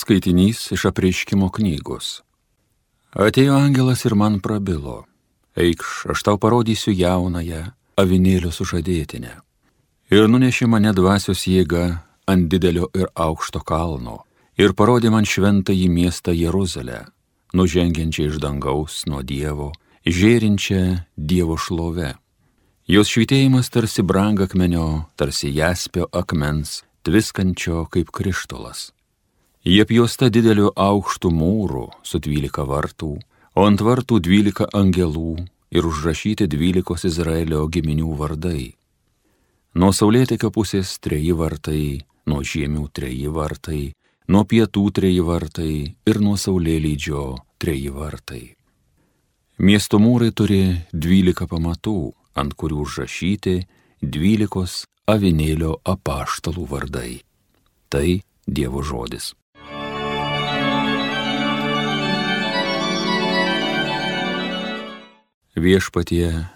Skaitinys iš apreiškimo knygos. Atėjo angelas ir man prabilo. Eikš, aš tau parodysiu jaunąją avinėlio sužadėtinę. Ir nunešė mane dvasios jėga ant didelio ir aukšto kalno ir parodė man šventąjį miestą Jeruzalę, nužengiančią iš dangaus nuo Dievo, žėrinčią Dievo šlove. Jos švitėjimas tarsi brangakmenio, tarsi jaspio akmens, tviskančio kaip krištolas Jie apjuosta dideliu aukštu mūru su dvylika vartų, o ant vartų dvylika angelų ir užrašyti dvylikos Izraelio giminių vardai. Nuo saulėtekio pusės treji vartai, nuo žiemių treji vartai, nuo pietų treji vartai ir nuo saulėlydžio treji vartai. Miesto mūrai turi dvylika pamatų, ant kurių užrašyti dvylikos avinėlio apaštalų vardai. Tai Dievo žodis. Viešpatie,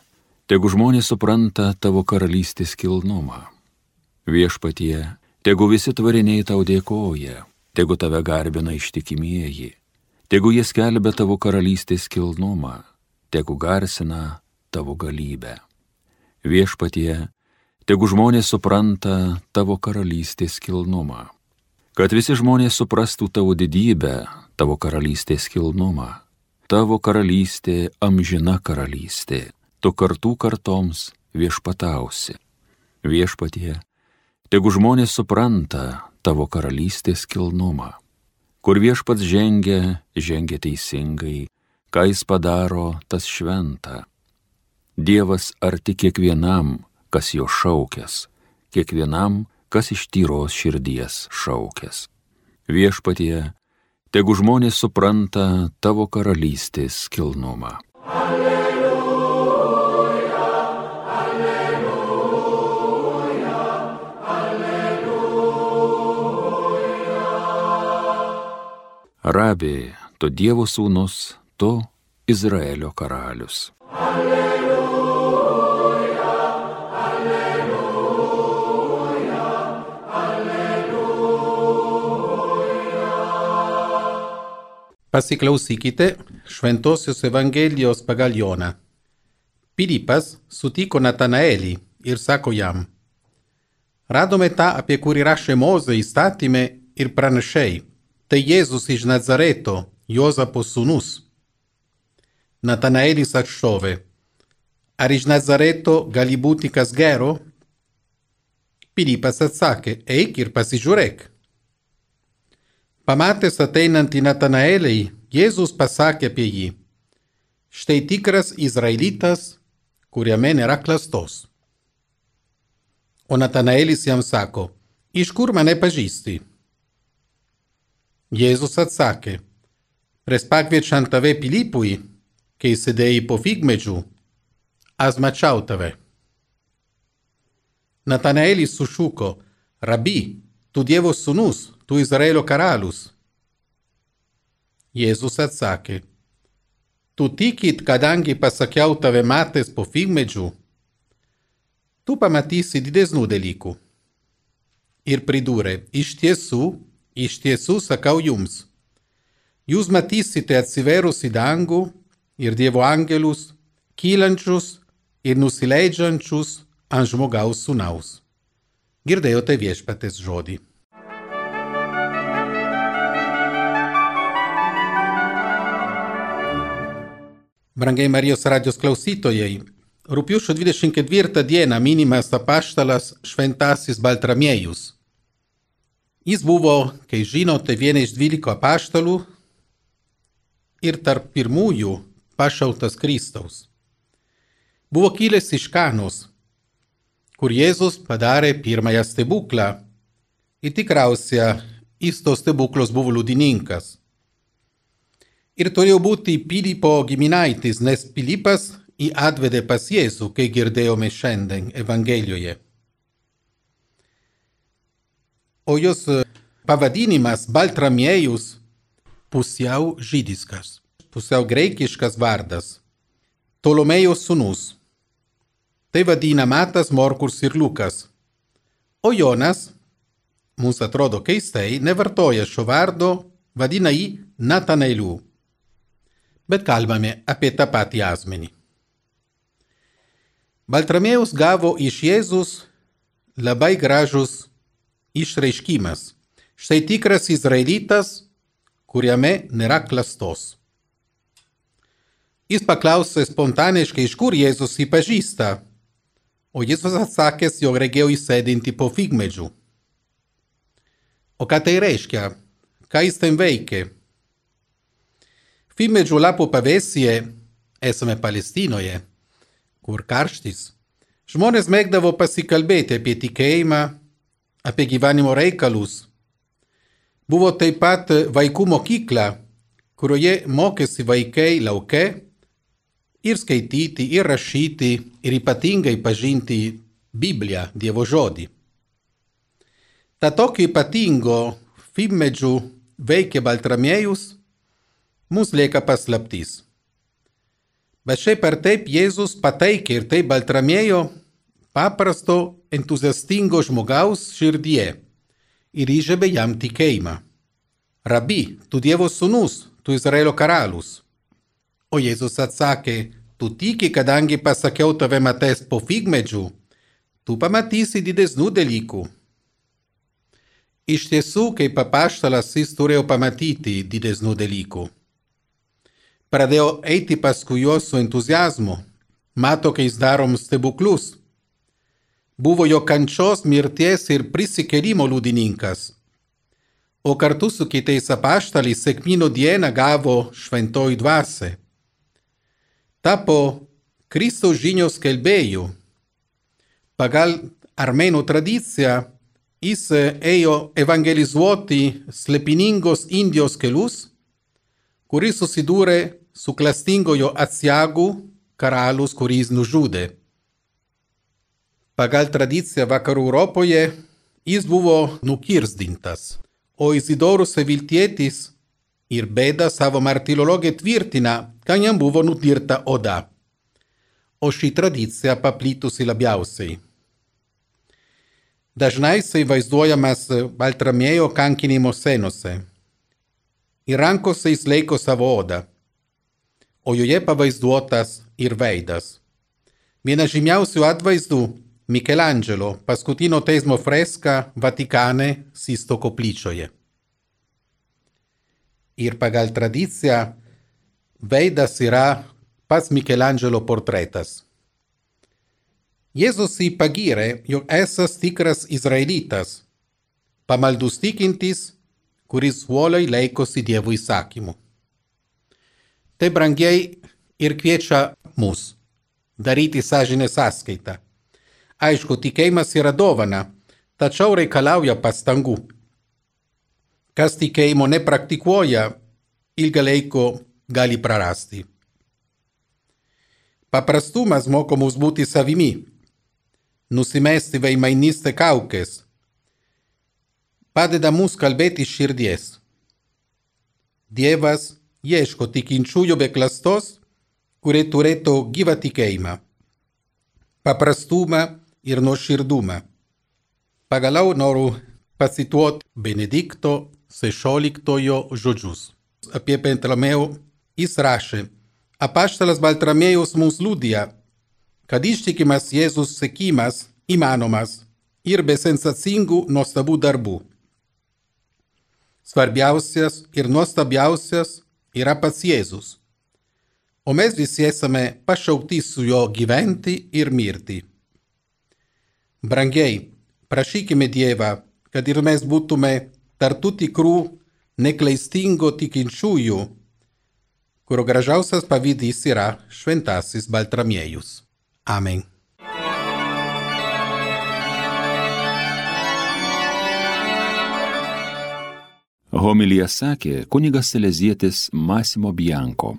tegu žmonės supranta tavo karalystės kilnumą. Viešpatie, tegu visi tvariniai tau dėkoja, tegu tave garbina ištikimieji, tegu jie skelbia tavo karalystės kilnumą, tegu garsina tavo galybę. Viešpatie, tegu žmonės supranta tavo karalystės kilnumą, kad visi žmonės suprastų tavo didybę, tavo karalystės kilnumą tavo karalystė amžina karalystė, tu kartų kartoms viešpatausi. Viešpatie, tegu žmonės supranta tavo karalystės kilnumą. Kur viešpats žengia, žengia teisingai, ką jis padaro, tas šventa. Dievas arti kiekvienam, kas jo šaukės, kiekvienam, kas iš tyros širdies šaukės. Viešpatie, tegu žmonės supranta tavo karalystės kilnumą. Alleluja, alleluja, alleluja. Rabė, tu Dievo sūnus, tu Izraelio karalius. Pasiklausykite Šventosios Evangelijos pagal Joną. Pilypas sutiko Natanaelį ir sako jam, radome tą, apie kurį rašė Mozė įstatymė ir pranašiai, tai Jėzus iš Nazareto, Jozapo sūnus. Natanaelis atšovė, ar iš Nazareto gali būti kas gero? Pilypas atsakė, eik ir pasižiūrėk. Pamatęs ateinantį Natanaelį, Jėzus pasakė apie jį: Štai tikras Izraelitas, kuriame nėra klastos. O Natanaelis jam sako: Iš kur mane pažįsti? Jėzus atsakė: Prieš pakviečiant tave Pilipui, kai sėdėjai po figmedžių, aš mačiau tave. Natanaelis sušuko: Rabi, tu Dievo sūnus, tu Izraelio karalius. Jėzus atsakė, tu tikit, kadangi pasakiau tave matęs po figmedžių, tu pamatysi didesnių dalykų. Ir pridūrė, iš tiesų, iš tiesų sakau jums, jūs matysite atsiverus į dangų ir Dievo angelus, kylančius ir nusileidžiančius ant žmogaus sūnaus. Girdėjote viešpatės žodį. Brangiai Marijos radijos klausytojai, rūpiušio 24 dieną minimas apaštalas Šventasis Baltramiejus. Jis buvo, kai žinote, viena iš dvyliko apaštalų ir tarp pirmųjų pašautas Kristaus. Buvo kilęs iš Kanos, kur Jėzus padarė pirmąją stebuklą ir tikriausia, jis to stebuklos buvo liudininkas ir turėjo būti Pilypo giminaitis, nes Pilypas jį atvedė pas Jėzų, kai girdėjome šiandien Evangelijoje. O jos e, pavadinimas Baltramiejus pusiau žydiškas, pusiau greikiškas vardas - Tolomėjos sūnus. Tai vadina Matas, Morkus ir Lukas. O Jonas, mums atrodo keistai, nevartoja šio vardo vadina jį Natanailiu. Bet kalbame apie tą patį asmenį. Baltramėjus gavo iš Jėzus labai gražus išreiškimas. Štai tikras izraelitas, kuriame nėra klastos. Jis paklausė spontaniškai, iš kur Jėzus jį pažįsta, o Jėzus atsakęs, jog regėjo įsėdinti po figmedžių. O ką tai reiškia? Ką jis ten veikė? Figmedžių lapų pavėsyje esame Palestinoje, kur karštis. Žmonės mėgdavo pasikalbėti apie tikėjimą, apie gyvenimo reikalus. Buvo taip pat vaikų mokykla, kurioje mokėsi vaikai lauke ir skaityti, ir rašyti, ir ypatingai pažinti Bibliją, Dievo žodį. Ta tokio ypatingo fimedžių veikia Baltramiejus, mus lieka paslaptys. Bet šiaip ar taip Jėzus pateikė ir taip Baltramėjo paprasto entuziastingo žmogaus širdie ir įžiebė jam tikėjimą. Rabi, tu Dievo sūnus, tu Izraelio karalius. O Jėzus atsakė, tu tiki, kadangi pasakiau tave matęs po figmedžių, tu pamatysi didesnių dalykų. Iš tiesų, kaip apaštalas, jis turėjo pamatyti didesnių dalykų. Pradėjo eiti paskui juos su entuzijazmu, mato, kai jis darom stebuklus. Buvo jo kančios, mirties ir prisikėlimo liudininkas. O kartu su kitais apaštalais sėkmino dieną gavo šventoji dvasia tapo Kristaus žinios skelbėjų. Pagal armėnų tradiciją jis ėjo evangelizuoti slepiningos Indijos kelius, kuris susidūrė su klastingojo atsiagų karalius, kuris nužudė. Pagal tradiciją vakarų Europoje jis buvo nukirzdintas, o Izidorus Eviltietis ir bėda savo martirologė tvirtina, kad jam buvo nutirta oda, o ši tradicija paplitusi labiausiai. Dažniausiai vaizduojamas Baltramėjo kankinimo senose. Ir rankose jis laiko savo odą, o joje pavaizduotas ir veidas. Vienas žymiausių atvaizdų Michelangelo paskutinio teismo freska Vatikane Sisto koplyčioje ir pagal tradiciją veidas yra pats Michelangelo portretas. Jėzus jį pagyrė, jog esas tikras izraelitas, pamaldus tikintis, kuris uoliai laikosi Dievo įsakymų. Tai brangiai ir kviečia mus daryti sąžinę sąskaitą. Aišku, tikėjimas yra dovana, tačiau reikalauja pastangų. Kas tikėjimo nepraktikuoja, ilgą laiko gali prarasti. Paprastumas moko mus būti savimi, nusimesti veimainystę kaukės, padeda mus kalbėti širdies. Dievas ieško tikinčiųjų be klastos, kurie turėtų gyvą tikėjimą, paprastumą ir nuoširdumą. Pagaliau noriu pacituoti Benedikto šešioliktojo žodžius. Apie Pentramėjų jis rašė, apaštalas Baltramėjus mums liūdija, kad ištikimas Jėzus sekimas įmanomas ir be sensacingų nuostabų darbų. Svarbiausias ir nuostabiausias yra pats Jėzus, o mes visi esame pašaukti su juo gyventi ir mirti. Brangiai, prašykime Dievą, kad ir mes būtume tarp tų tikrų nekleistingo tikinčiųjų, kurio gražiausias pavyzdys yra šventasis Baltramiejus. Amen. Homilija sakė kunigas Selezietis Masimo Bianko.